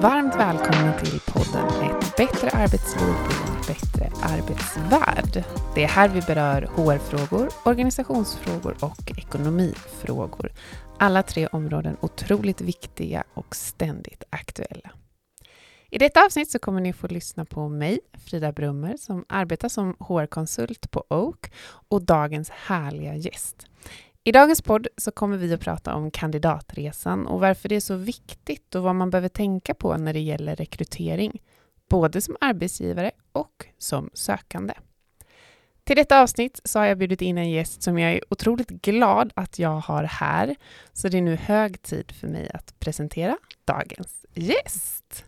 Varmt välkomna till podden Ett bättre arbetsliv i en bättre arbetsvärld. Det är här vi berör HR-frågor, organisationsfrågor och ekonomifrågor. Alla tre områden otroligt viktiga och ständigt aktuella. I detta avsnitt så kommer ni få lyssna på mig, Frida Brummer, som arbetar som HR-konsult på Oak och dagens härliga gäst. I dagens podd så kommer vi att prata om kandidatresan och varför det är så viktigt och vad man behöver tänka på när det gäller rekrytering, både som arbetsgivare och som sökande. Till detta avsnitt så har jag bjudit in en gäst som jag är otroligt glad att jag har här, så det är nu hög tid för mig att presentera dagens gäst.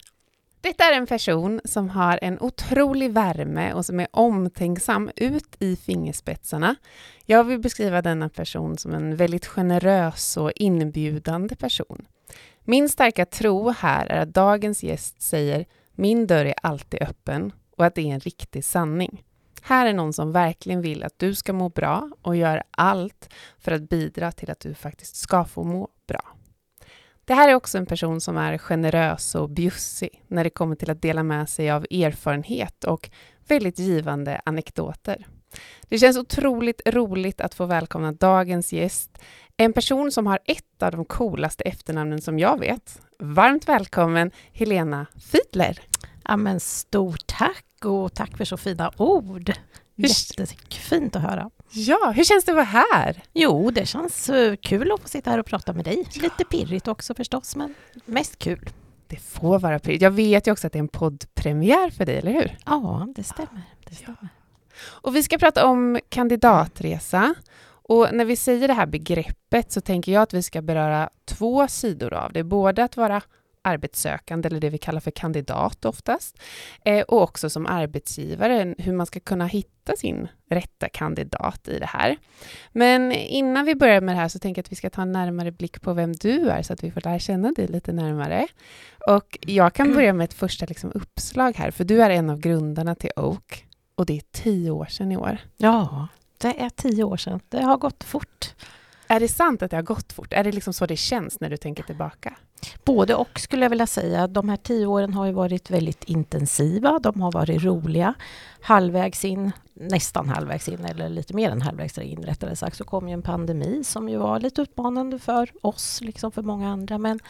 Detta är en person som har en otrolig värme och som är omtänksam ut i fingerspetsarna. Jag vill beskriva denna person som en väldigt generös och inbjudande person. Min starka tro här är att dagens gäst säger min dörr är alltid öppen och att det är en riktig sanning. Här är någon som verkligen vill att du ska må bra och gör allt för att bidra till att du faktiskt ska få må bra. Det här är också en person som är generös och bjussig när det kommer till att dela med sig av erfarenhet och väldigt givande anekdoter. Det känns otroligt roligt att få välkomna dagens gäst, en person som har ett av de coolaste efternamnen som jag vet. Varmt välkommen Helena Fiedler. Ja, men stort tack och tack för så fina ord. Jättefint att höra. Ja, hur känns det att vara här? Jo, det känns uh, kul att få sitta här och prata med dig. Lite pirrigt också förstås, men mest kul. Det får vara pirrigt. Jag vet ju också att det är en poddpremiär för dig, eller hur? Ja, det stämmer. Det stämmer. Ja. Och vi ska prata om kandidatresa. Och när vi säger det här begreppet så tänker jag att vi ska beröra två sidor av det. Både att vara arbetssökande, eller det vi kallar för kandidat oftast, eh, och också som arbetsgivare, hur man ska kunna hitta sin rätta kandidat i det här. Men innan vi börjar med det här så tänker jag att vi ska ta en närmare blick på vem du är, så att vi får lära känna dig lite närmare. Och jag kan börja med ett första liksom, uppslag här, för du är en av grundarna till Oak, och det är tio år sedan i år. Ja, det är tio år sedan. Det har gått fort. Är det sant att det har gått fort? Är det liksom så det känns när du tänker tillbaka? Både och skulle jag vilja säga. De här tio åren har ju varit väldigt intensiva. De har varit roliga. Halvvägs in, nästan halvvägs in, eller lite mer än halvvägs in rättare sagt, så kom ju en pandemi som ju var lite utmanande för oss, liksom för många andra. Men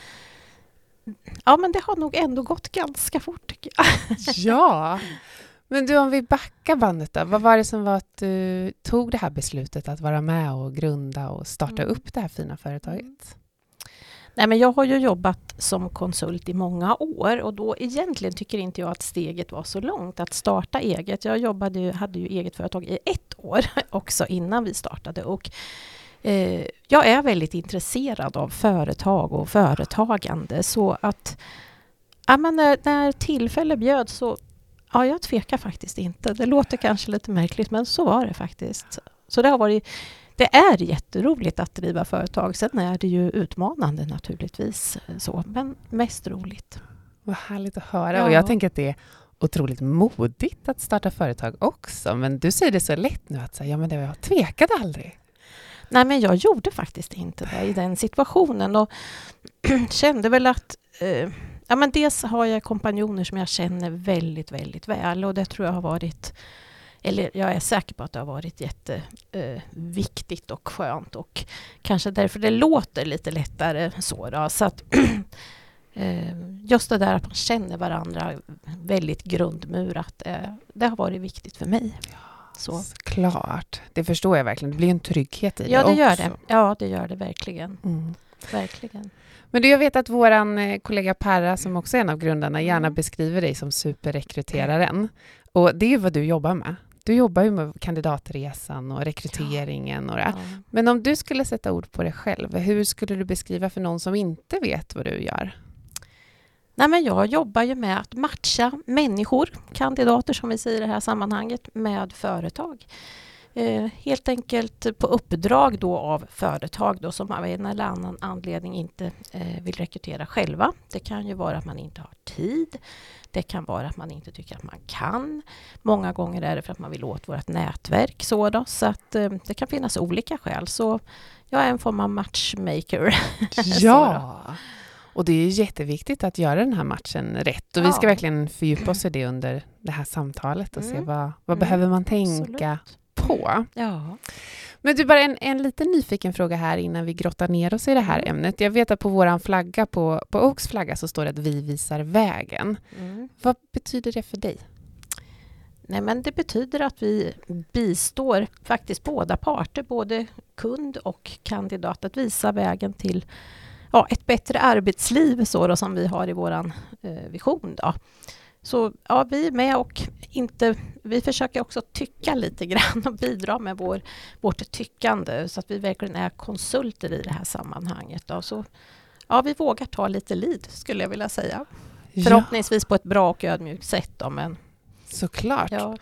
ja, men det har nog ändå gått ganska fort tycker jag. Ja, men du, om vi backar bandet då. Vad var det som var att du tog det här beslutet att vara med och grunda och starta mm. upp det här fina företaget? Nej, men jag har ju jobbat som konsult i många år och då egentligen tycker inte jag att steget var så långt att starta eget. Jag jobbade ju, hade ju eget företag i ett år också innan vi startade och eh, jag är väldigt intresserad av företag och företagande så att ja, men när, när tillfälle bjöd så Ja, jag tvekar faktiskt inte. Det låter kanske lite märkligt, men så var det faktiskt. Så det har varit det är jätteroligt att driva företag. Sen är det ju utmanande naturligtvis, så, men mest roligt. Vad härligt att höra. Ja. Och jag tänker att det är otroligt modigt att starta företag också. Men du säger det så lätt nu att säga, ja men det, jag tvekade aldrig. Nej, men jag gjorde faktiskt inte det i den situationen och kände väl att eh, Ja, men dels har jag kompanjoner som jag känner väldigt, väldigt väl och det tror jag har varit eller jag är säker på att det har varit jätteviktigt eh, och skönt och kanske därför det låter lite lättare så. Då. så att, eh, just det där att man känner varandra väldigt grundmurat, eh, det har varit viktigt för mig. Så. Klart, det förstår jag verkligen. Det blir en trygghet i ja, det, det gör det. Ja, det gör det verkligen. Mm. Verkligen. Men du, jag vet att vår eh, kollega Perra, som också är en av grundarna, gärna mm. beskriver dig som superrekryteraren. Och det är vad du jobbar med. Du jobbar ju med kandidatresan och rekryteringen. Och det. Ja. Men om du skulle sätta ord på det själv, hur skulle du beskriva för någon som inte vet vad du gör? Nej, men jag jobbar ju med att matcha människor, kandidater som vi säger i det här sammanhanget, med företag. Eh, helt enkelt på uppdrag då av företag då som av en eller annan anledning inte eh, vill rekrytera själva. Det kan ju vara att man inte har tid. Det kan vara att man inte tycker att man kan. Många gånger är det för att man vill åt vårt nätverk. Så, då, så att eh, det kan finnas olika skäl. Så jag är en form av matchmaker. Ja! Och det är jätteviktigt att göra den här matchen rätt. Och vi ska Ja. verkligen fördjupa oss i det under det här samtalet och se Mm. vad, vad Mm. behöver man tänka Absolut. På. Ja. Men du, bara en, en liten nyfiken fråga här innan vi grottar ner oss i det här Mm. ämnet. Jag vet att på vår flagga, på, på Oaks flagga, så står det att vi visar vägen. Mm. Vad betyder det för dig? Nej, men det betyder att vi bistår faktiskt båda parter, både kund och kandidat, att visa vägen till ja, ett bättre arbetsliv så då, som vi har i vår eh, vision. Då. Så ja, vi är med och inte, vi försöker också tycka lite grann och bidra med vår, vårt tyckande så att vi verkligen är konsulter i det här sammanhanget. Då. Så, ja, vi vågar ta lite lid skulle jag vilja säga. Förhoppningsvis på ett bra och ödmjukt sätt. Då, men, Såklart. ja,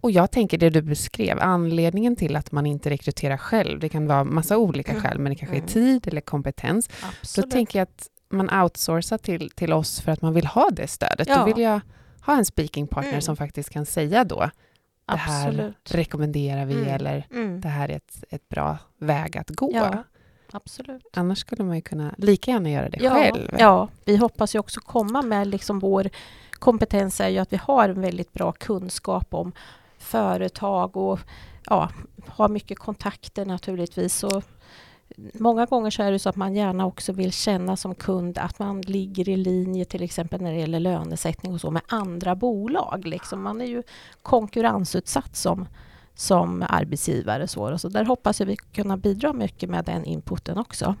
Och jag tänker det du beskrev, anledningen till att man inte rekryterar själv, det kan vara massa olika Mm. skäl, men det kanske är Mm. tid eller kompetens. Då absolut. tänker jag att man outsourcar till, till oss för att man vill ha det stödet. Ja. Då vill jag ha en speaking partner Mm. som faktiskt kan säga då, det här Absolut. rekommenderar vi Mm. eller Mm. det här är ett, ett bra väg att gå. Ja, absolut. Annars skulle man ju kunna lika gärna göra det Ja, själv. ja, vi hoppas ju också komma med liksom vår kompetens är ju att vi har en väldigt bra kunskap om företag och ja, har mycket kontakter naturligtvis. Så många gånger så är det så att man gärna också vill känna som kund att man ligger i linje till exempel när det gäller lönesättning och så med andra bolag. Liksom. Man är ju konkurrensutsatt som, som arbetsgivare. Så, så där hoppas jag vi kunna bidra mycket med den inputen också.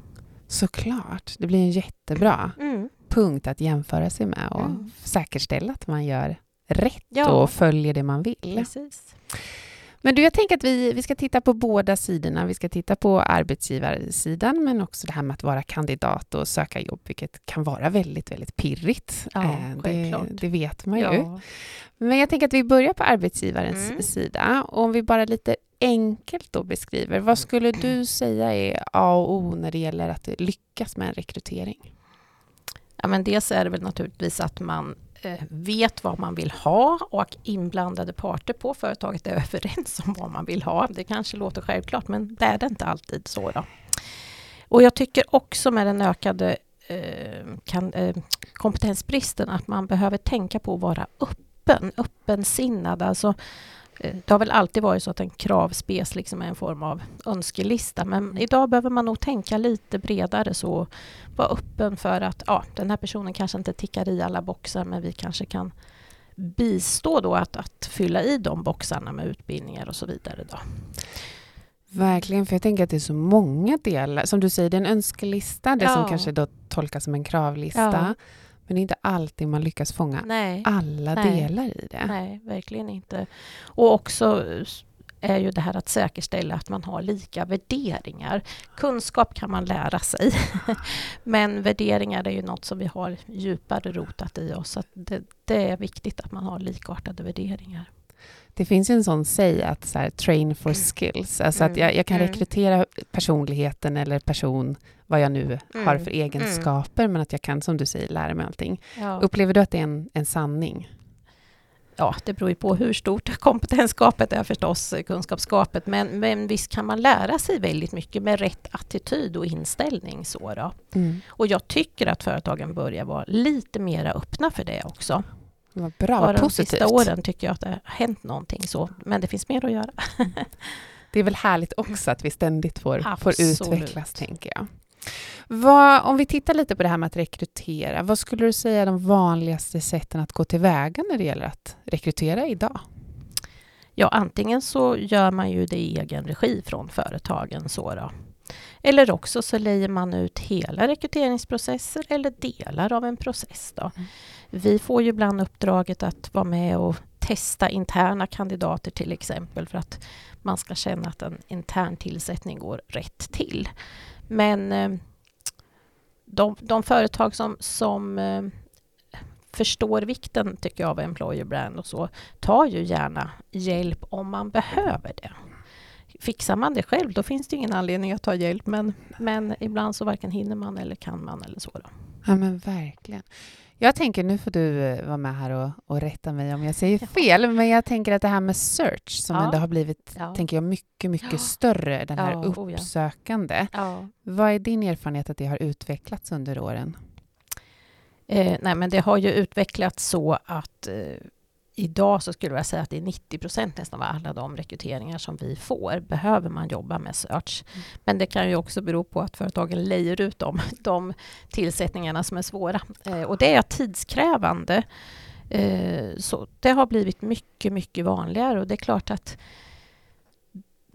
Såklart, det blir en jättebra Mm. punkt att jämföra sig med och Mm. säkerställa att man gör rätt Ja. och följer det man vill. Precis. Men du, jag tänker att vi, vi ska titta på båda sidorna. Vi ska titta på arbetsgivarsidan, men också det här med att vara kandidat och söka jobb, vilket kan vara väldigt, väldigt pirrigt. Ja, Eh, det, det vet man ju. Ja. Men jag tänker att vi börjar på arbetsgivarens Mm. sida. Och om vi bara lite enkelt då beskriver, vad skulle du säga är A och O när det gäller att lyckas med en rekrytering? Ja, men dels är det väl naturligtvis att man Eh, vet vad man vill ha och inblandade parter på företaget är överens om vad man vill ha. Det kanske låter självklart, men det är det inte alltid så. Då. Och jag tycker också med den ökade eh, kan, eh, kompetensbristen att man behöver tänka på att vara öppen, öppensinnad. Alltså, det har väl alltid varit så att en kravspes liksom är en form av önskelista, men idag behöver man nog tänka lite bredare så vara öppen för att ja, den här personen kanske inte tickar i alla boxar men vi kanske kan bistå då att, att fylla i de boxarna med utbildningar och så vidare. Då. Verkligen, för jag tänker att det är så många delar. Som du säger, det är en önskelista, det som Ja. kanske då tolkas som en kravlista. Ja. Men det är inte alltid man lyckas fånga Nej, alla Nej. delar i det. nej, verkligen inte. Och också är ju det här att säkerställa att man har lika värderingar. Kunskap kan man lära sig, men värderingar är ju något som vi har djupare rotat i oss. Så det, det är viktigt att man har likartade värderingar. Det finns ju en sån säg att så här, train for skills. Alltså att Mm. jag, jag kan Mm. rekrytera personligheten eller person, vad jag nu har Mm. för egenskaper, men att jag kan, som du säger, lära mig allting. Ja. Upplever du att det är en, en sanning? Ja, det beror ju på hur stort kompetensgapet är förstås, kunskapsgapet. Men, men visst kan man lära sig väldigt mycket med rätt attityd och inställning. Så då. Och jag tycker att företagen börjar vara lite mer öppna för det också. Vad bra, Bara vad de positivt. sista åren tycker jag att det har hänt någonting så. Men det finns mer att göra. Det är väl härligt också att vi ständigt får, får utvecklas, tänker jag. Vad, om vi tittar lite på det här med att rekrytera, vad skulle du säga är de vanligaste sätten att gå tillväga när det gäller att rekrytera idag? Ja, antingen så gör man ju det i egen regi från företagen. Så då. Eller också så lejer man ut hela rekryteringsprocesser eller delar av en process. Då. Mm. Vi får ju ibland uppdraget att vara med och testa interna kandidater till exempel för att man ska känna att en intern tillsättning går rätt till. Men eh, de, de företag som, som eh, förstår vikten tycker jag av employer brand och så tar ju gärna hjälp om man behöver det. Fixar man det själv då finns det ingen anledning att ta hjälp men, men ibland så varken hinner man eller kan man eller så. Då. Ja, men verkligen. Jag tänker, nu får du eh, vara med här och, och rätta mig om jag säger fel, men jag tänker att det här med search som Ja. ändå har blivit, Ja. tänker jag, mycket, mycket Ja. större, den här Ja, ja. uppsökande. Ja. Vad är din erfarenhet att det har utvecklats under åren? Eh, nej, men det har ju utvecklats så att eh, idag så skulle jag säga att det är 90 procent nästan av alla de rekryteringar som vi får behöver man jobba med search. Mm. Men det kan ju också bero på att företagen lejer ut dem, de tillsättningarna som är svåra. Eh, och det är tidskrävande. Eh, så det har blivit mycket, mycket vanligare och det är klart att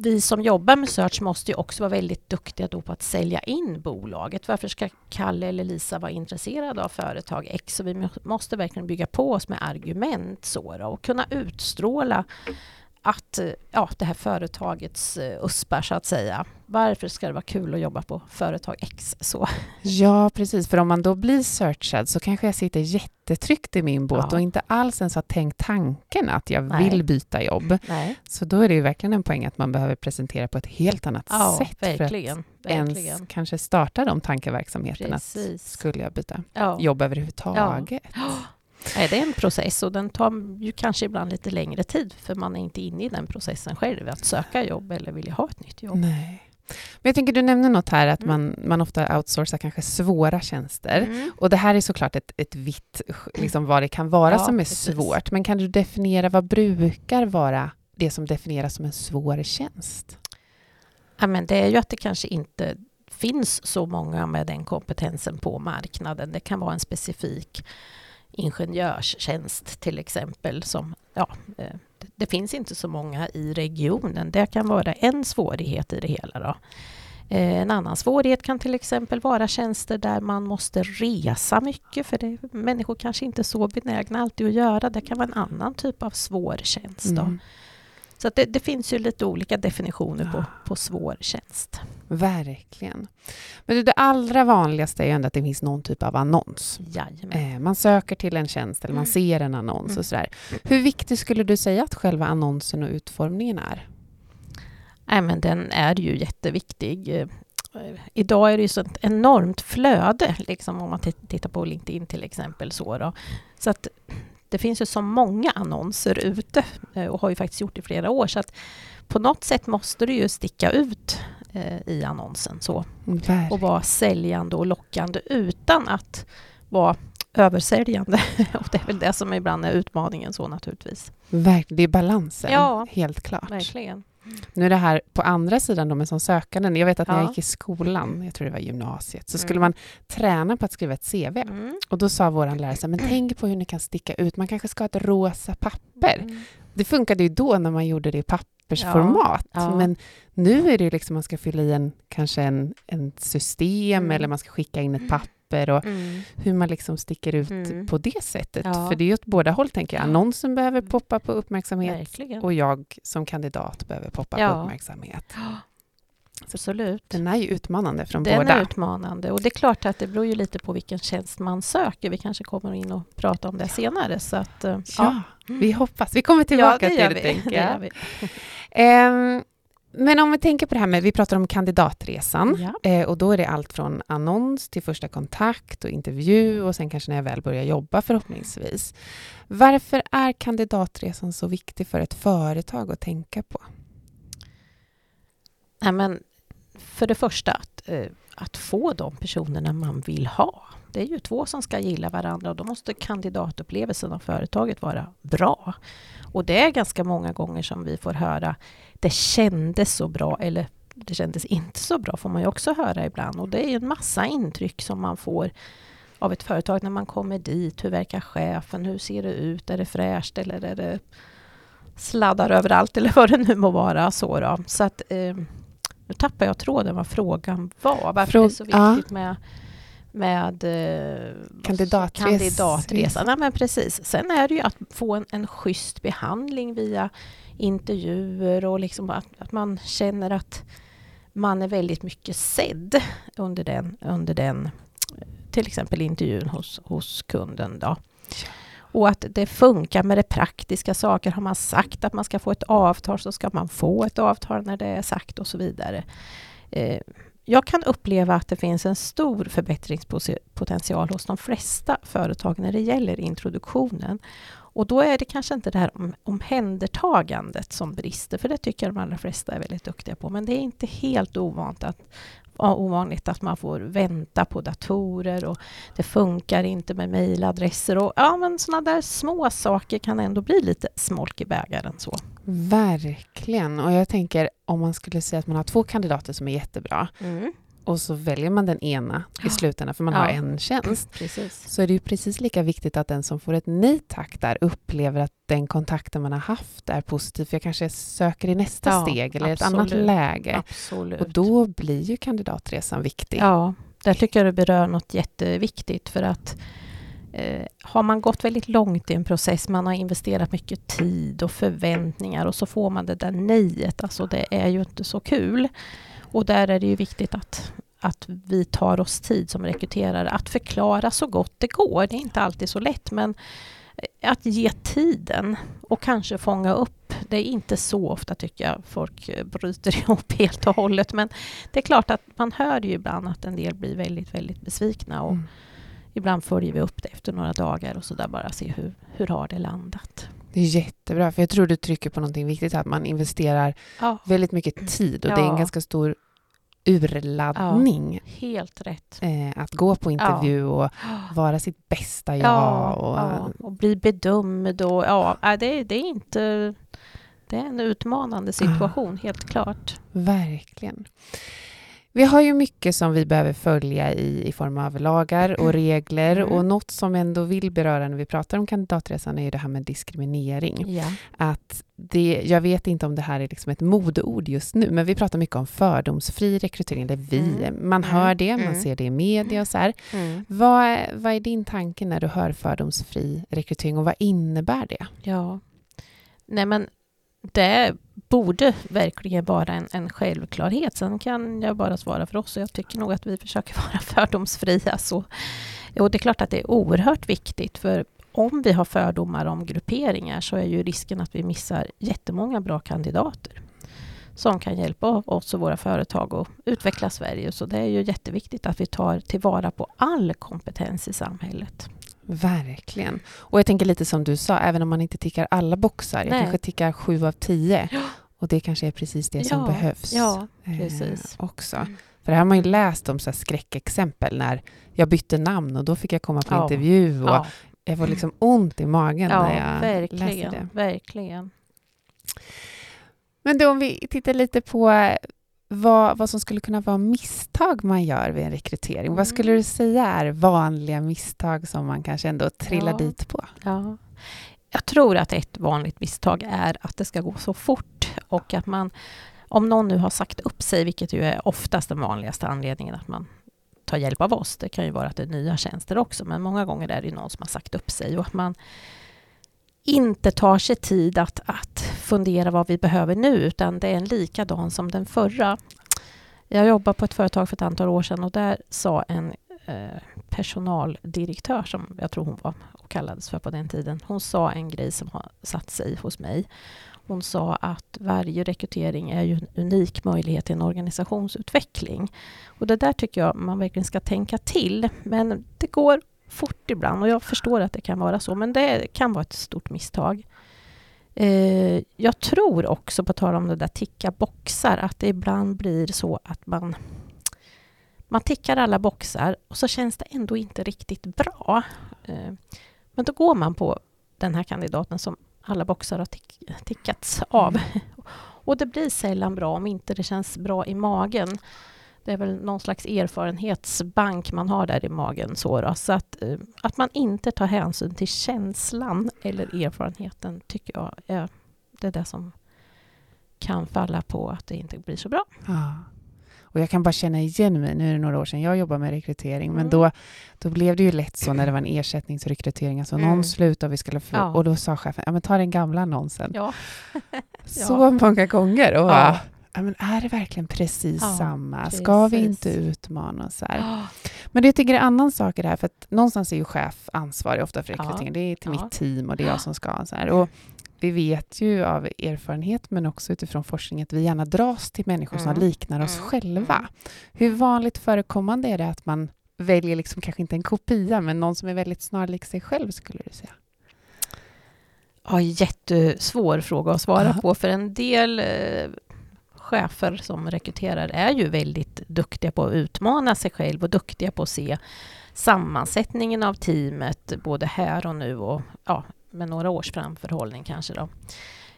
vi som jobbar med search måste ju också vara väldigt duktiga då på att sälja in bolaget. Varför ska Kalle eller Lisa vara intresserade av företag X? Så vi måste verkligen bygga på oss med argument så då, och kunna utstråla att ja, det här företagets eh, USPar så att säga. Varför ska det vara kul att jobba på företag X? Så. Ja, precis. För om man då blir searchad så kanske jag sitter jättetryggt i min båt ja. och inte alls ens har tänkt tanken att jag Nej. vill byta jobb. Nej. Så då är det ju verkligen en poäng att man behöver presentera på ett helt annat ja, sätt verkligen, för att verkligen. ens kanske starta de tankeverksamheterna. Precis. Att skulle jag byta ja. jobb överhuvudtaget? Ja. Nej, det är en process och den tar ju kanske ibland lite längre tid för man är inte inne i den processen själv, att söka jobb eller vilja ha ett nytt jobb. Nej. Men jag tänker, du nämner något här att mm. man, man ofta outsourcar kanske svåra tjänster. Mm. Och det här är såklart ett, ett vitt, liksom vad det kan vara ja, som är precis. svårt. Men kan du definiera, vad brukar vara det som definieras som en svår tjänst? Ja, men det är ju att det kanske inte finns så många med den kompetensen på marknaden. Det kan vara en specifik ingenjörstjänst till exempel. Som, ja, eh, det finns inte så många i regionen. Det kan vara en svårighet i det hela. Då. Eh, en annan svårighet kan till exempel vara tjänster där man måste resa mycket för det människor kanske inte är så benägna alltid att göra. Det kan vara en annan typ av svår tjänst. Mm. Så det, det, finns ju lite olika definitioner ja. på, på svår tjänst. Verkligen. Men det allra vanligaste är ju ändå att det finns någon typ av annons. Eh, man söker till en tjänst eller man mm. ser en annons mm. och sådär. Hur viktig skulle du säga att själva annonsen och utformningen är? Nej, men den är ju jätteviktig. Eh, idag är det ju så ett enormt flöde, liksom om man tittar på LinkedIn till exempel. Så, då. så att det finns ju så många annonser ute eh, och har ju faktiskt gjort i flera år. Så att på något sätt måste det ju sticka ut eh, i annonsen så. Och vara säljande och lockande utan att vara översäljande. och det är väl det som ibland är utmaningen så naturligtvis. Verkligen, det är balansen, ja, helt klart. Verkligen. Nu är det här på andra sidan då med som sökande. Jag vet att när ja. jag gick i skolan, jag tror det var gymnasiet, så skulle mm. man träna på att skriva ett CV. Mm. Och då sa vår lärare så här, men tänk på hur ni kan sticka ut. Man kanske ska ha ett rosa papper. Mm. Det funkade ju då när man gjorde det i pappersformat. Ja. Ja. Men nu är det liksom man ska fylla i en, kanske en, en system mm. eller man ska skicka in ett papper papper och mm. hur man liksom sticker ut mm. på det sättet. Ja. För det är ju åt båda håll, tänker jag. Annonsen behöver mm. poppa på uppmärksamhet Verkligen. och jag som kandidat behöver poppa ja. på uppmärksamhet. Absolut. Den är ju utmanande från den båda. Den är utmanande. Och det är klart att det beror ju lite på vilken tjänst man söker. Vi kanske kommer in och pratar om det senare. Så att, ja, ja. vi hoppas. Vi kommer tillbaka ja, det till det, tänker jag. Men om vi tänker på det här med, vi pratar om kandidatresan ja. eh, och då är det allt från annons till första kontakt och intervju och sen kanske när jag väl börjar jobba förhoppningsvis. Varför är kandidatresan så viktig för ett företag att tänka på? Nej, men för det första att, eh, att få de personerna man vill ha. Det är ju två som ska gilla varandra och då måste kandidatupplevelsen av företaget vara bra. Och det är ganska många gånger som vi får höra det kändes så bra eller det kändes inte så bra får man ju också höra ibland. Och det är en massa intryck som man får av ett företag när man kommer dit. Hur verkar chefen? Hur ser det ut? Är det fräscht eller är det sladdar överallt eller vad det nu må vara. Så, då. så att, eh, nu tappar jag tråden vad frågan var. Varför Frå det är så viktigt ja. med med eh, Kandidatres. kandidatresan. Ja, men precis. Sen är det ju att få en, en schysst behandling via intervjuer och liksom att, att man känner att man är väldigt mycket sedd under den, under den till exempel intervjun hos, hos kunden. Då. Och att det funkar med det praktiska saker. Har man sagt att man ska få ett avtal så ska man få ett avtal när det är sagt och så vidare. Eh, jag kan uppleva att det finns en stor förbättringspotential hos de flesta företag när det gäller introduktionen. Och då är det kanske inte det här om, omhändertagandet som brister, för det tycker de allra flesta är väldigt duktiga på. Men det är inte helt ovanligt att, ovanligt att man får vänta på datorer och det funkar inte med mejladresser. Och ja, men sådana där små saker kan ändå bli lite smolk i bägaren. Så. Verkligen. Och jag tänker om man skulle säga att man har två kandidater som är jättebra Mm. Och så väljer man den ena i slutändan för man Ja. har en tjänst. Precis. Så är det ju precis lika viktigt att den som får ett nej tack där upplever att den kontakten man har haft är positiv. För jag kanske söker i nästa Ja, steg eller ett annat absolut. läge. Absolut. Och då blir ju kandidatresan viktig. Ja, där tycker jag du berör något jätteviktigt för att eh, har man gått väldigt långt i en process, man har investerat mycket tid och förväntningar och så får man det där nejet, alltså det är ju inte så kul. Och där är det ju viktigt att, att vi tar oss tid som rekryterare att förklara så gott det går. Det är inte alltid så lätt, men eh, att ge tiden och kanske fånga upp. Det är inte så ofta tycker jag folk eh, bryter ihop helt och hållet, men det är klart att man hör ju ibland att en del blir väldigt, väldigt besvikna och Mm. ibland följer vi upp det efter några dagar och så där bara se hur, hur har det landat. Det är jättebra, för jag tror du trycker på någonting viktigt, att man investerar Ja, väldigt mycket tid och det är en Ja. ganska stor urladdning helt rätt. eh, att gå på intervju och vara sitt bästa jag. Ja, och, ja, och bli bedömd och ja, nej, det, det är inte... Det är en utmanande situation, helt klart. Verkligen. Vi har ju mycket som vi behöver följa i, i form av lagar och regler Mm. och något som jag ändå vill beröra när vi pratar om kandidatresan är ju det här med diskriminering. Ja. Att det, jag vet inte om det här är liksom ett modeord just nu, men vi pratar mycket om fördomsfri rekrytering, eller vi. Mm. Man Mm. hör det, man Mm. ser det i media och så här. Mm. Vad, är- vad är din tanke när du hör fördomsfri rekrytering och vad innebär det? Ja. Nej men det borde verkligen vara en, en självklarhet. Sen kan jag bara svara för oss och jag tycker nog att vi försöker vara fördomsfria. Så. Och det är klart att det är oerhört viktigt för om vi har fördomar om grupperingar så är ju risken att vi missar jättemånga bra kandidater som kan hjälpa oss och våra företag att utveckla Sverige. Så det är ju jätteviktigt att vi tar tillvara på all kompetens i samhället. Verkligen. Och jag tänker lite som du sa, även om man inte tickar alla boxar, jag Nej. kanske tickar sju av tio. Och det kanske är precis det som Ja, behövs. Ja, eh, precis. också. Mm. För det här har man ju läst om så skräckexempel när jag bytte namn och då fick jag komma på Ja. intervju och Ja. jag får liksom ont i magen när jag verkligen. det. verkligen. Men då om vi tittar lite på eh, vad, vad som skulle kunna vara misstag man gör vid en rekrytering. Mm. Vad skulle du säga är vanliga misstag som man kanske ändå trillar dit på? Ja. Jag tror att ett vanligt misstag är att det ska gå så fort och att man, om någon nu har sagt upp sig, vilket ju är oftast den vanligaste anledningen att man tar hjälp av oss, det kan ju vara att det är nya tjänster också, men många gånger är det ju någon som har sagt upp sig och att man inte tar sig tid att, att fundera vad vi behöver nu, utan det är en likadan som den förra. Jag jobbade på ett företag för ett antal år sedan och där sa en eh, personaldirektör, som jag tror hon var och kallades för på den tiden, hon sa en grej som har satt sig hos mig. Hon sa att varje rekrytering är ju en unik möjlighet till en organisationsutveckling. Och det där tycker jag man verkligen ska tänka till. Men det går fort ibland och jag förstår att det kan vara så, men det kan vara ett stort misstag. Eh, jag tror också, på tal om det där ticka boxar, att det ibland blir så att man man tickar alla boxar och så känns det ändå inte riktigt bra. Eh, Men då går man på den här kandidaten som alla boxar har tick tickats av. Och det blir sällan bra om inte det känns bra i magen. Det är väl någon slags erfarenhetsbank man har där i magen. Så, då. så att, eh, att man inte tar hänsyn till känslan eller erfarenheten tycker jag är det, är det som kan falla på att det inte blir så bra. Ja. Och jag kan bara känna igen mig, nu är det några år sedan jag jobbade med rekrytering, men Mm. då, då blev det ju lätt så när det var en ersättningsrekrytering, alltså någon Mm. slutade och vi skulle få, Ja. och då sa chefen, ja men ta den gamla annonsen. Ja. Så många gånger. Och Ja. bara, ja, men är det verkligen precis Ja, samma? Ska vi precis. inte utmana oss här? Men det jag tycker är en annan sak i det här, för att någonstans är ju chef ansvarig ofta för Ja. rekryteringen. Det är till Ja. mitt team och det är jag som ska. Så här. Och vi vet ju av erfarenhet, men också utifrån forskning, att vi gärna dras till människor som Mm. liknar oss Mm. själva. Mm. Hur vanligt förekommande är det att man väljer liksom kanske inte en kopia, men någon som är väldigt snarlik sig själv, skulle du säga? Ja, jättesvår fråga att svara Aha. på, för en del eh, chefer som rekryterar är ju väldigt duktiga på att utmana sig själv och duktiga på att se sammansättningen av teamet, både här och nu och ja, med några års framförhållning kanske. Då.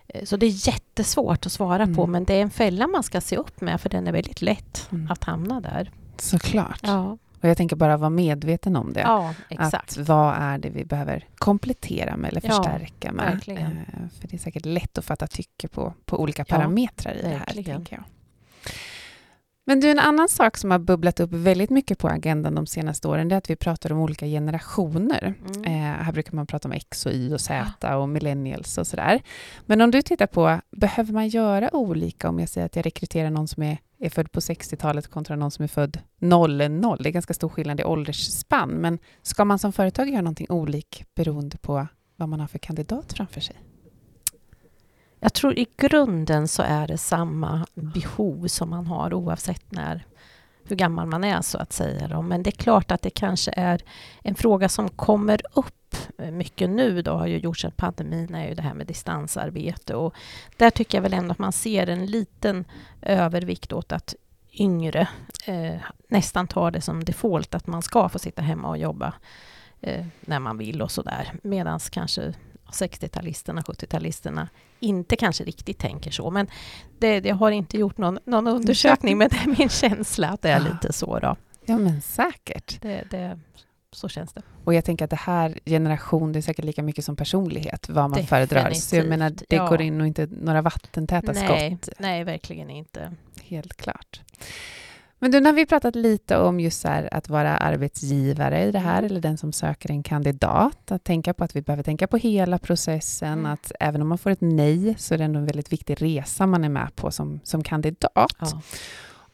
Eh, så det är jättesvårt att svara mm. på, men det är en fälla man ska se upp med, för den är väldigt lätt mm. att hamna där. Såklart. Ja. Och jag tänker bara vara medveten om det. Ja. Att vad är det vi behöver komplettera med eller förstärka ja, med? Verkligen. Eh, för det är säkert lätt att fatta tycke på, på olika parametrar i det här, tänker jag. Men du, en annan sak som har bubblat upp väldigt mycket på agendan de senaste åren, det är att vi pratar om olika generationer. Mm. Eh, här brukar man prata om X och Y och Z och millennials och sådär. Men om du tittar på, behöver man göra olika om jag säger att jag rekryterar någon som är, är född på 60-talet kontra någon som är född 00? Det är ganska stor skillnad i åldersspann, men ska man som företag göra någonting olik beroende på vad man har för kandidat framför sig? Jag tror i grunden så är det samma behov som man har oavsett när, hur gammal man är så att säga. Men det är klart att det kanske är en fråga som kommer upp mycket nu då har ju gjorts en pandemin är ju det här med distansarbete och där tycker jag väl ändå att man ser en liten övervikt åt att yngre eh, nästan tar det som default att man ska få sitta hemma och jobba eh, när man vill och sådär. Medan kanske 60-talisterna, 70-talisterna inte kanske riktigt tänker så. Men det, jag har inte gjort någon, någon undersökning, men det är min känsla att det är lite så. Då. Ja, men säkert. Det, det, så känns det. Och jag tänker att det här generation, det är säkert lika mycket som personlighet, vad man Definitivt. föredrar. Så jag menar, det ja. går in och inte några vattentäta nej, skott. Nej, verkligen inte. Helt klart. Men du, nu har vi pratat lite om just här, att vara arbetsgivare i det här, mm. eller den som söker en kandidat. Att tänka på att vi behöver tänka på hela processen, mm. att även om man får ett nej, så är det ändå en väldigt viktig resa man är med på som, som kandidat. Ja.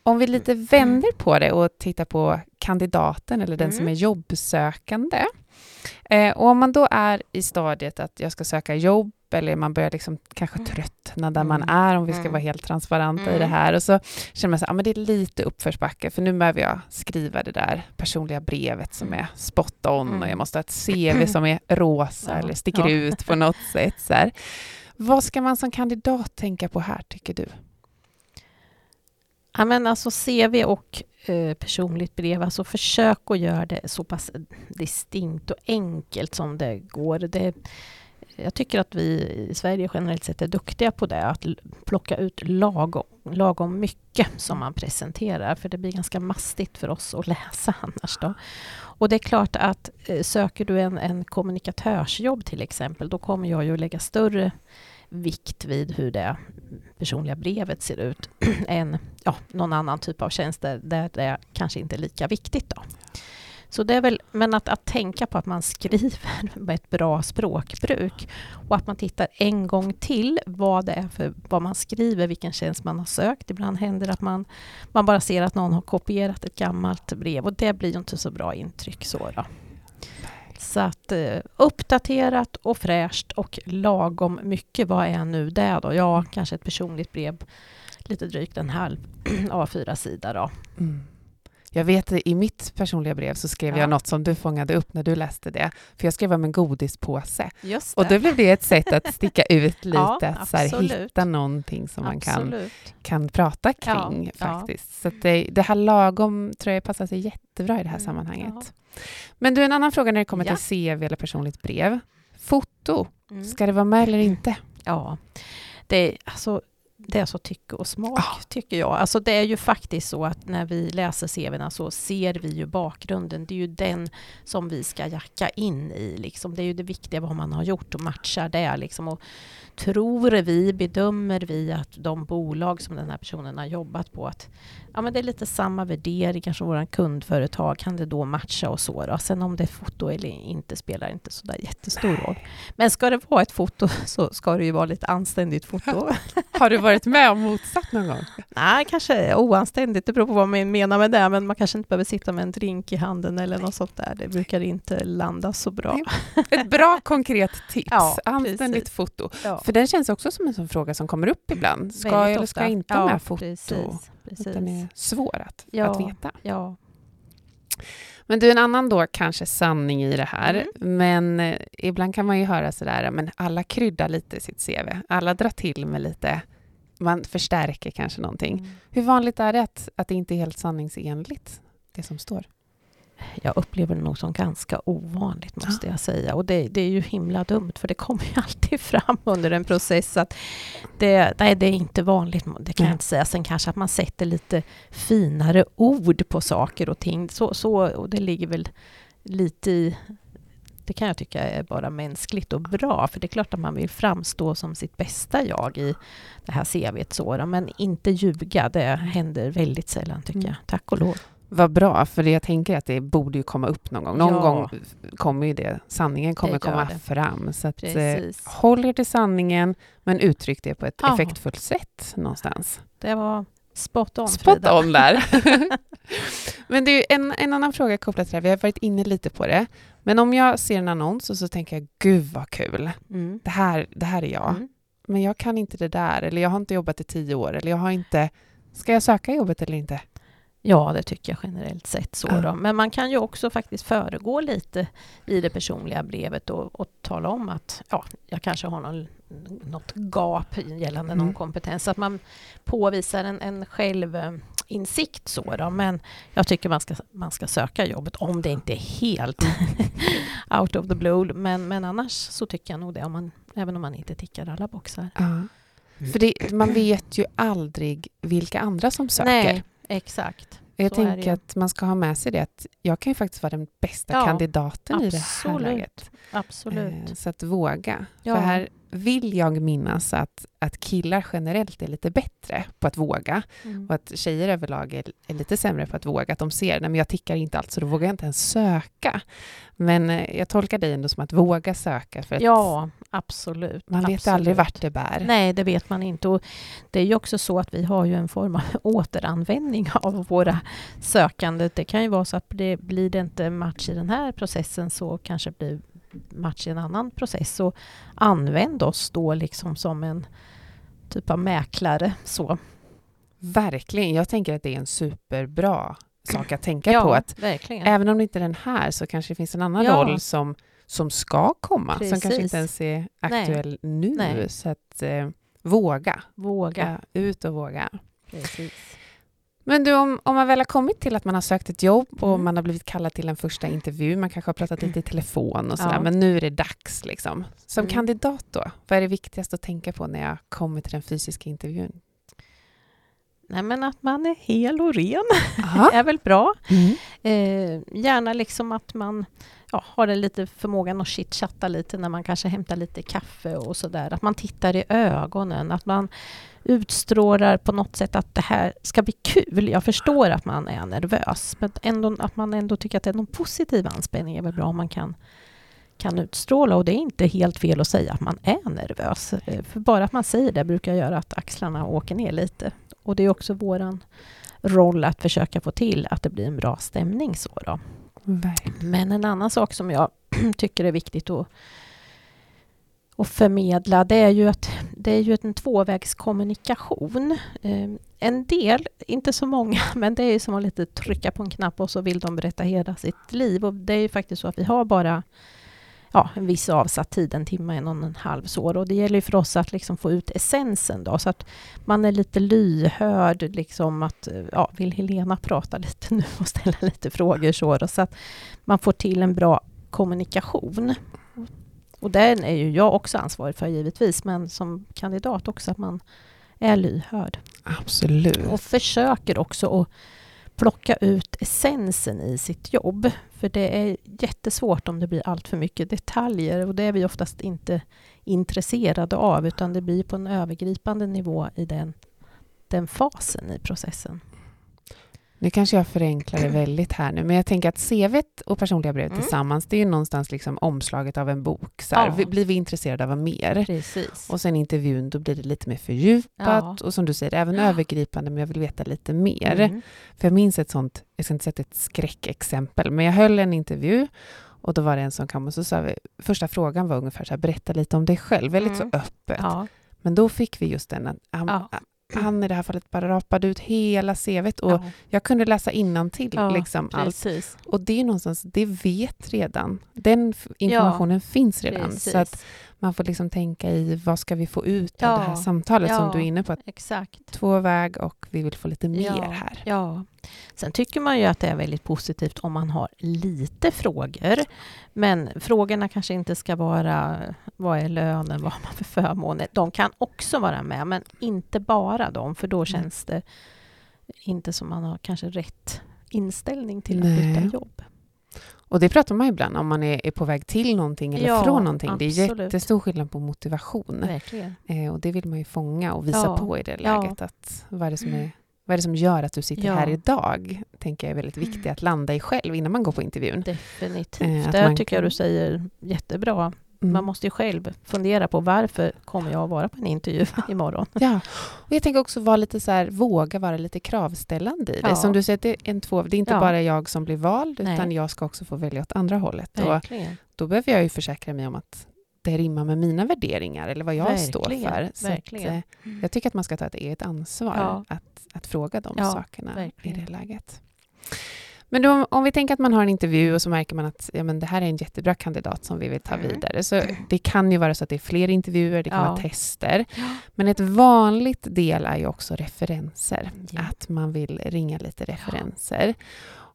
Om vi lite mm. vänder på det och tittar på kandidaten, eller den mm. som är jobbsökande. Eh, och om man då är i stadiet att jag ska söka jobb, eller man börjar liksom kanske mm. tröttna där man mm. är, om vi ska vara helt transparenta i det här. Och så känner man att ah, det är lite uppförsbacke, för nu behöver jag skriva det där personliga brevet som är spot on, och jag måste ha ett CV som är rosa eller sticker ja. ut på något sätt. Så här. Vad ska man som kandidat tänka på här, tycker du? Ja, men alltså CV och Eh, personligt brev, alltså försök att göra det så pass distinkt och enkelt som det går. Det, jag tycker att vi i Sverige generellt sett är duktiga på det, att plocka ut lagom, lagom mycket som man presenterar, för det blir ganska mastigt för oss att läsa annars. Då. Och det är klart att eh, söker du en, en kommunikatörsjobb till exempel, då kommer jag ju att lägga större vikt vid hur det personliga brevet ser ut än ja, någon annan typ av tjänster där det kanske inte är lika viktigt. Då. Så det är väl, men att, att tänka på att man skriver med ett bra språkbruk och att man tittar en gång till vad det är för vad man skriver, vilken tjänst man har sökt. Ibland händer det att man, man bara ser att någon har kopierat ett gammalt brev och det blir ju inte så bra intryck. Så då. Så att eh, uppdaterat och fräscht och lagom mycket. Vad är nu det då? Ja, kanske ett personligt brev, lite drygt en halv A4-sida då. Mm. Jag vet i mitt personliga brev så skrev ja. jag något som du fångade upp när du läste det. För jag skrev om en godispåse. Just det. Och då blev det ett sätt att sticka ut lite, ja, att så här, hitta någonting som man kan, kan prata kring ja, faktiskt. Så det, det här lagom tror jag passar sig jättebra i det här mm, sammanhanget. Men du, en annan fråga när det kommer till CV eller personligt brev. Foto, mm. ska det vara med eller inte? Ja, det, alltså, det är så tycke och smak, ah. tycker jag. Alltså det är ju faktiskt så att när vi läser CVna så ser vi ju bakgrunden. Det är ju den som vi ska jacka in i. Liksom. Det är ju det viktiga vad man har gjort och matchar det. Liksom. Och tror vi, bedömer vi att de bolag som den här personen har jobbat på, att ja, men det är lite samma värderingar som våra kundföretag, kan det då matcha och så? Då? Sen om det är foto eller inte spelar inte så där jättestor roll. Men ska det vara ett foto så ska det ju vara lite anständigt foto. har du varit med om motsatt någon gång? Nej, kanske oanständigt, det beror på vad man menar med det, men man kanske inte behöver sitta med en drink i handen eller något sånt där. Det brukar inte landa så bra. Ett bra konkret tips, ja, anständigt precis. foto. Ja. För den känns också som en sån fråga som kommer upp ibland. Ska jag eller ska jag inte ja, med foto? Precis, precis. Den är svår att, ja, att veta. Ja. Men du, en annan då kanske sanning i det här, Mm. men eh, ibland kan man ju höra sådär, men alla kryddar lite sitt CV. Alla drar till med lite, man förstärker kanske någonting. Mm. Hur vanligt är det att, att det inte är helt sanningsenligt, det som står? Jag upplever det nog som ganska ovanligt måste jag säga. Och det, det är ju himla dumt för det kommer ju alltid fram under en process att det, nej, det är inte vanligt, det kan Nej. jag inte säga. Sen kanske att man sätter lite finare ord på saker och ting. Så, så, och det ligger väl lite i det kan jag tycka är bara mänskligt och bra, för det är klart att man vill framstå som sitt bästa jag i det här CVt. Så, men inte ljuga, det händer väldigt sällan tycker Mm. jag. Tack och lov. Vad bra, för jag tänker att det borde ju komma upp någon gång. Någon Ja. gång kommer ju det, sanningen kommer Det komma det. fram. Så att, eh, håll er till sanningen, men uttryck det på ett Ja. effektfullt sätt någonstans. Det var spot on, Spot Frida. on där. men det är en, en annan fråga kopplat till det här, vi har varit inne lite på det. Men om jag ser en annons och så tänker jag, gud vad kul, Mm. det här, det här är jag. Mm. Men jag kan inte det där, eller jag har inte jobbat i tio år, eller jag har inte... Ska jag söka jobbet eller inte? Ja, det tycker jag generellt sett. så Ja. då. Men man kan ju också faktiskt föregå lite i det personliga brevet och, och tala om att ja, jag kanske har någon, något gap gällande någon Mm. kompetens. Så att man påvisar en, en självinsikt. Så då. Men jag tycker man ska, man ska söka jobbet om det inte är helt out of the blue. Men, men annars så tycker jag nog det, om man, även om man inte tickar alla boxar. Ja. För det, man vet ju aldrig vilka andra som söker. Nej, exakt. jag tänker att man ska ha med sig det att jag kan ju faktiskt vara den bästa Ja, kandidaten i det här absolut. läget. Absolut. Eh, Så att våga. Ja. För här vill jag minnas att, att killar generellt är lite bättre på att våga Mm. och att tjejer överlag är, är lite sämre på att våga. Att de ser, nej men jag tickar inte allt så då vågar jag inte ens söka. Men eh, jag tolkar dig ändå som att våga söka för att Ja, absolut. man vet absolut. aldrig vart det bär. Nej, det vet man inte. Och det är ju också så att vi har ju en form av återanvändning av våra sökande. Det kan ju vara så att det blir det inte match i den här processen så kanske blir match i en annan process. Så använd oss då liksom som en typ av mäklare. Så. Verkligen. Jag tänker att det är en superbra sak att tänka ja, på. Att verkligen. även om det inte är den här så kanske det finns en annan Ja. roll som, som ska komma, som kanske Precis. inte ens är Nej. aktuell nu. Nej. Så att eh, våga. Våga. Ja, ut och våga. Precis. Men du, om, om man väl har kommit till att man har sökt ett jobb och Mm. man har blivit kallad till en första intervju, man kanske har pratat lite i telefon och sådär, Ja. men nu är det dags. Liksom. Som Mm. kandidat då, vad är det viktigaste att tänka på när jag kommer till den fysiska intervjun? Nej, men att man är hel och ren är väl bra. Mm. Eh, gärna liksom att man ja, har det lite förmågan att chitchatta lite när man kanske hämtar lite kaffe och sådär. Att man tittar i ögonen, att man utstrålar på något sätt att det här ska bli kul. Jag förstår att man är nervös, men ändå, att man ändå tycker att det är någon positiv anspänning är väl bra om man kan, kan utstråla. Och det är inte helt fel att säga att man är nervös. Eh, För bara att man säger det brukar göra att axlarna åker ner lite. Och det är också våran roll att försöka få till att det blir en bra stämning. Så då. Verkligen. Men en annan sak som jag tycker är viktigt att, att förmedla det är ju att det är ju en tvåvägskommunikation. Eh, En del, inte så många, men det är ju som att lite trycka på en knapp och så vill de berätta hela sitt liv. Och det är ju faktiskt så att vi har bara ja, en viss avsatt tid, en timme, en och en halv så. Och det gäller för oss att liksom få ut essensen då, så att man är lite lyhörd, liksom att, eh, ja, vill Helena prata lite nu och ställa lite frågor så då, så att man får till en bra kommunikation. Och den är ju jag också ansvarig för givetvis, men som kandidat också att man är lyhörd. Absolut. Och försöker också att plocka ut essensen i sitt jobb. För det är jättesvårt om det blir allt för mycket detaljer och det är vi oftast inte intresserade av utan det blir på en övergripande nivå i den, den fasen i processen. Nu kanske jag förenklar det väldigt här nu, men jag tänker att CV och personliga brevet Mm. tillsammans, det är ju någonstans liksom omslaget av en bok. Så här, Ja. Blir vi intresserade av mer? Precis. Och sen intervjun, då blir det lite mer fördjupat Ja. och som du säger, även Ja. övergripande, men jag vill veta lite mer. Mm. För jag minns ett sånt, jag ska inte sätta ett skräckexempel, men jag höll en intervju och då var det en som kom och så sa vi, första frågan var ungefär så här, berätta lite om dig själv, väldigt Mm. så öppet. Men då fick vi just den att, han, Ja. han i det här fallet bara rapade ut hela CVt och ja, jag kunde läsa innantill Ja, liksom allt. Och det är någonstans, det vet redan. Den informationen finns redan. precis. Så att man får liksom tänka i vad ska vi få ut av Ja, det här samtalet som ja. du är inne på. Exakt. två väg och vi vill få lite mer ja, här. Ja. Sen tycker man ju att det är väldigt positivt om man har lite frågor. Men frågorna kanske inte ska vara vad är lönen, vad har man för förmåner. De kan också vara med, men inte bara de, för då känns det inte som man har kanske rätt inställning till Nej. att byta jobb. Och det pratar man ju ibland om man är, är på väg till någonting eller Ja, från någonting. Det är absolut. jättestor skillnad på motivation. Eh, och det vill man ju fånga och visa Ja, på i det ja. läget. Att vad, är det som är, vad är det som gör att du sitter Ja. här idag? tänker jag är väldigt viktigt att landa i själv innan man går på intervjun. Definitivt. Eh, Där man tycker jag du säger jättebra. Mm. Man måste ju själv fundera på varför kommer jag att vara på en intervju imorgon? Ja, och jag tänker också vara lite så här, våga vara lite kravställande i det. Ja. Som du säger, det är, en två, det är inte Ja. bara jag som blir vald, Nej. utan jag ska också få välja åt andra hållet. Och då behöver jag ju försäkra mig om att det rimmar med mina värderingar eller vad jag står Verkligen, för. Så att, verkligen. eh, jag tycker att man ska ta ett eget ansvar Ja. att, att fråga de sakerna verkligen. i det läget. Men då, om vi tänker att man har en intervju och så märker man att ja, men det här är en jättebra kandidat som vi vill ta Mm. vidare. Så det kan ju vara så att det är fler intervjuer, det kan Ja. vara tester. Men ett vanligt del är ju också referenser. Ja. Att man vill ringa lite referenser.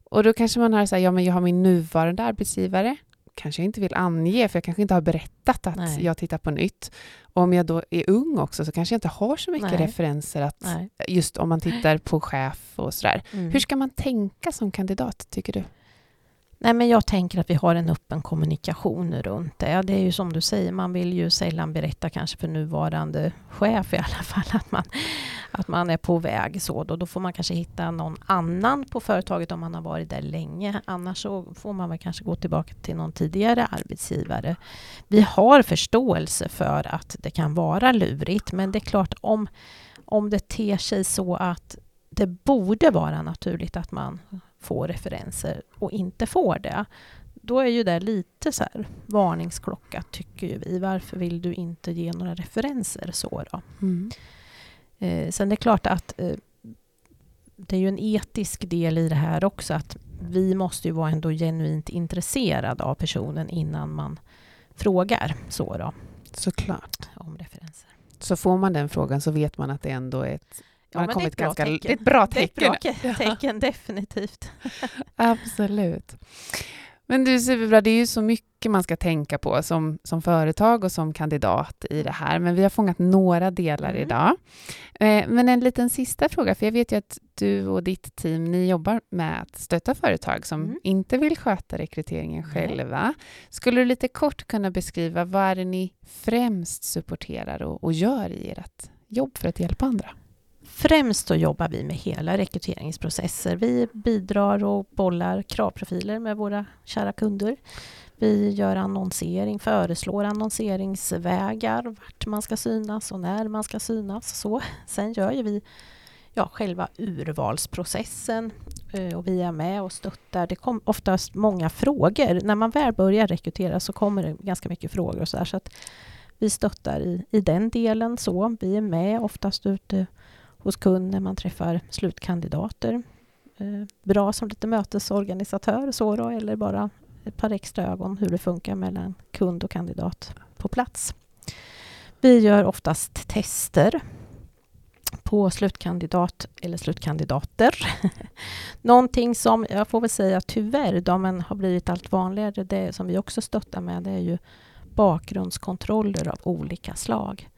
Och då kanske man har så här, ja men jag har min nuvarande arbetsgivare. Kanske jag inte vill ange, för jag kanske inte har berättat att Nej. jag tittar på nytt. Och om jag då är ung också så kanske jag inte har så mycket Nej. referenser att Nej. just om man tittar på chef och sådär. Mm. Hur ska man tänka som kandidat, tycker du? Nej, men jag tänker att vi har en öppen kommunikation runt det. Ja, det är ju som du säger, man vill ju sällan berätta kanske för nuvarande chef i alla fall att man, att man är på väg. Så då, då får man kanske hitta någon annan på företaget om man har varit där länge. Annars så får man väl kanske gå tillbaka till någon tidigare arbetsgivare. Vi har förståelse för att det kan vara lurigt, men det är klart om, om det ter sig så att det borde vara naturligt att man får referenser och inte får det, då är ju det lite så här varningsklocka tycker ju vi. Varför vill du inte ge några referenser så då? Mm. Eh, sen det är klart att eh, det är ju en etisk del i det här också att vi måste ju vara ändå genuint intresserade av personen innan man frågar så då Såklart. om referenser. Så får man den frågan så vet man att det ändå är ett, man har men kommit det är ganska, tecken. det är ett bra Det är ett tecken. bra ke- tecken, definitivt. Absolut. Men du, superbra. Det är ju så mycket man ska tänka på som, som företag och som kandidat i det här. Men vi har fångat några delar Mm. idag. Eh, men en liten sista fråga, för jag vet ju att du och ditt team, ni jobbar med att stötta företag som Mm. inte vill sköta rekryteringen själva. Skulle du lite kort kunna beskriva vad är det ni främst supporterar och, och gör i ert jobb för att hjälpa andra? Främst så jobbar vi med hela rekryteringsprocesser. Vi bidrar och bollar kravprofiler med våra kära kunder. Vi gör annonsering, föreslår annonseringsvägar, vart man ska synas och när man ska synas. Så. Sen gör ju vi ja, själva urvalsprocessen eh, och vi är med och stöttar. Det kommer oftast många frågor. När man väl börjar rekrytera så kommer det ganska mycket frågor och så, där, så att vi stöttar i, i den delen. så. Vi är med oftast ute hos kunden, man träffar slutkandidater. Eh, bra som lite mötesorganisatör så då, eller bara ett par extra ögon hur det funkar mellan kund och kandidat på plats. Vi gör oftast tester på slutkandidat eller slutkandidater. Någonting som jag får väl säga tyvärr då, men har blivit allt vanligare, det som vi också stöttar med, det är ju bakgrundskontroller av olika slag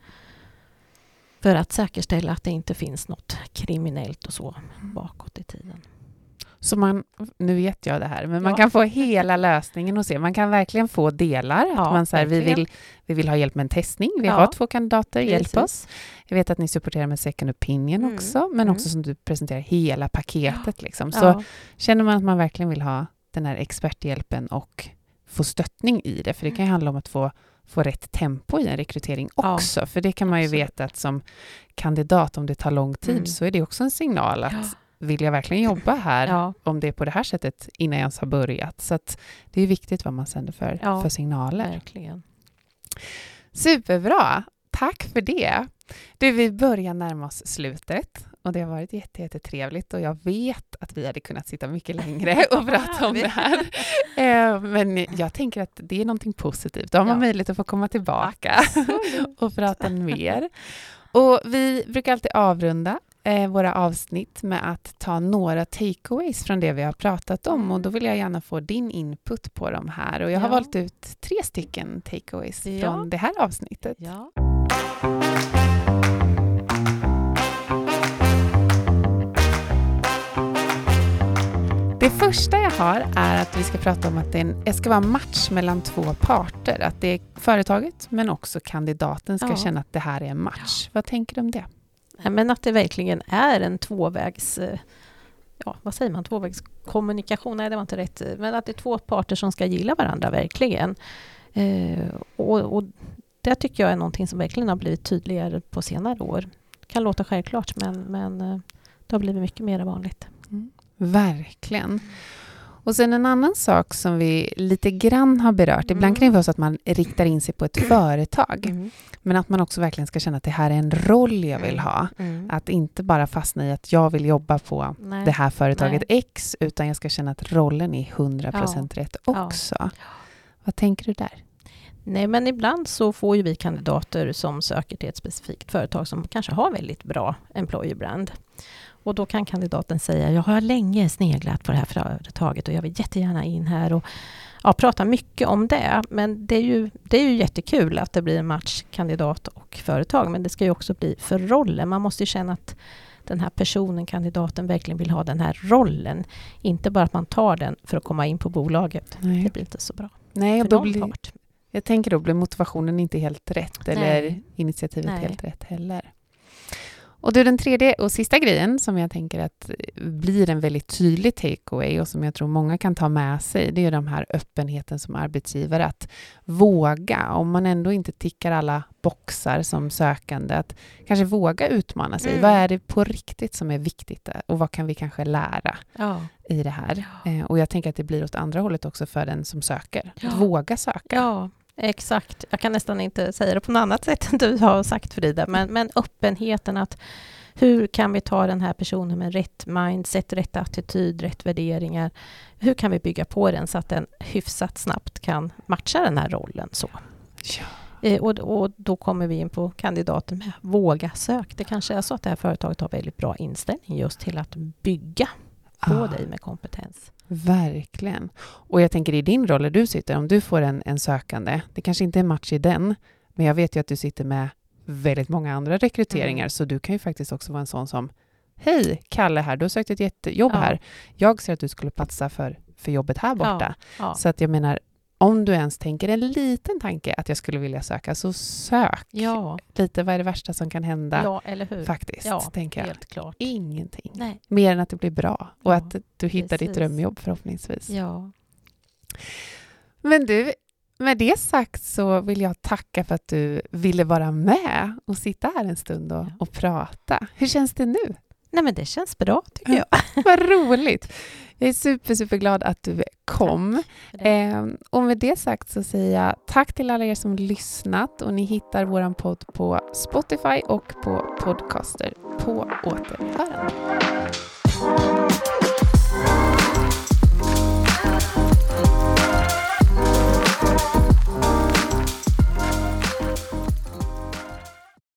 för att säkerställa att det inte finns något kriminellt och så bakåt i tiden. Så man, nu vet jag det här, men man Ja. kan få hela lösningen hos er. Man kan verkligen få delar. Ja, att man så här, vi, vill, vi vill ha hjälp med en testning. Vi Ja. har två kandidater, hjälp Precis. oss. Jag vet att ni supporterar med second opinion Mm, också, men mm. också som du presenterar hela paketet. Liksom. Så känner man att man verkligen vill ha den här experthjälpen och få stöttning i det, för det kan ju handla om att få få rätt tempo i en rekrytering Ja, också. För det kan man ju absolut. veta att som kandidat, om det tar lång tid, Mm. så är det också en signal att Ja. vill jag verkligen jobba här ja, om det är på det här sättet innan jag ens har börjat. Så att det är viktigt vad man sänder för, Ja, för signaler. verkligen. Superbra! Tack för det. Du, vi börjar närma oss slutet och det har varit jättetrevligt och jag vet att vi hade kunnat sitta mycket längre och prata om det här. Eh, men jag tänker att det är någonting positivt. Då har man ja. möjlighet att få komma tillbaka och prata mer. Och vi brukar alltid avrunda eh, våra avsnitt med att ta några takeaways från det vi har pratat om och då vill jag gärna få din input på de här och jag har ja. valt ut tre stycken takeaways ja. från det här avsnittet. Ja. Det första jag har är att vi ska prata om att det ska vara match mellan två parter. Att det är företaget men också kandidaten ska ja. känna att det här är en match. Ja. Vad tänker du om det? Men att det verkligen är en tvåvägs... Eh, ja, vad säger man? Tvåvägskommunikation? Nej, det var inte rätt. Men att det är två parter som ska gilla varandra, verkligen. Eh, och, och det tycker jag är någonting som verkligen har blivit tydligare på senare år. Det kan låta självklart, men, men eh, det har blivit mycket mer vanligt. Mm. Verkligen. Och sen en annan sak som vi lite grann har berört. Mm. Ibland kan det vara så att man riktar in sig på ett företag. Mm. Men att man också verkligen ska känna att det här är en roll jag vill ha. Mm. Att inte bara fastna i att jag vill jobba på Nej. det här företaget Nej. X, utan jag ska känna att rollen är 100% ja. rätt också. Ja. Vad tänker du där? Nej, men ibland så får ju vi kandidater som söker till ett specifikt företag som kanske har väldigt bra employer brand. Och då kan kandidaten säga, jag har länge sneglat på det här företaget och jag vill jättegärna in här och ja, prata mycket om det. Men det är, ju, det är ju jättekul att det blir en match kandidat och företag, men det ska ju också bli för rollen. Man måste ju känna att den här personen, kandidaten, verkligen vill ha den här rollen. Inte bara att man tar den för att komma in på bolaget. Nej. Det blir inte så bra. Nej, och då blir, jag tänker då blir motivationen inte helt rätt, eller Nej. initiativet Nej. helt rätt heller. Och du, den tredje och sista grejen som jag tänker att blir en väldigt tydlig takeaway och som jag tror många kan ta med sig, det är de här öppenheten som arbetsgivare, att våga, om man ändå inte tickar alla boxar som sökande, att kanske våga utmana sig. Mm. Vad är det på riktigt som är viktigt och vad kan vi kanske lära ja. i det här? Ja. Eh, och jag tänker att det blir åt andra hållet också för den som söker, ja. att våga söka. Exakt. Jag kan nästan inte säga det på något annat sätt än du har sagt Frida, men, men öppenheten att hur kan vi ta den här personen med rätt mindset, rätt attityd, rätt värderingar? Hur kan vi bygga på den så att den hyfsat snabbt kan matcha den här rollen? Så. Ja. Eh, och, och, då kommer vi in på kandidaten med våga sök. Det kanske är så att det här företaget har väldigt bra inställning just till att bygga på ah. dig med kompetens. Verkligen. Och jag tänker i din roll där du sitter, om du får en, en sökande, det kanske inte är match i den, men jag vet ju att du sitter med väldigt många andra rekryteringar, mm. så du kan ju faktiskt också vara en sån som Hej, Kalle här, du har sökt ett jättejobb ja. här. Jag ser att du skulle platsa för, för jobbet här borta. Ja, ja. Så att jag menar, om du ens tänker en liten tanke att jag skulle vilja söka, så sök ja. lite. Vad är det värsta som kan hända? Ja, eller hur? Faktiskt, ja, tänker jag. Helt klart. Ingenting. Nej. Mer än att det blir bra och ja, att du hittar precis. ditt drömjobb förhoppningsvis. Ja. Men du, med det sagt så vill jag tacka för att du ville vara med och sitta här en stund och, och prata. Hur känns det nu? Nej, men det känns bra, tycker jag. Vad roligt! Jag är super, superglad att du kom. Eh, och med det sagt så säger jag tack till alla er som lyssnat och ni hittar vår podd på Spotify och på Podcaster. På återhörande.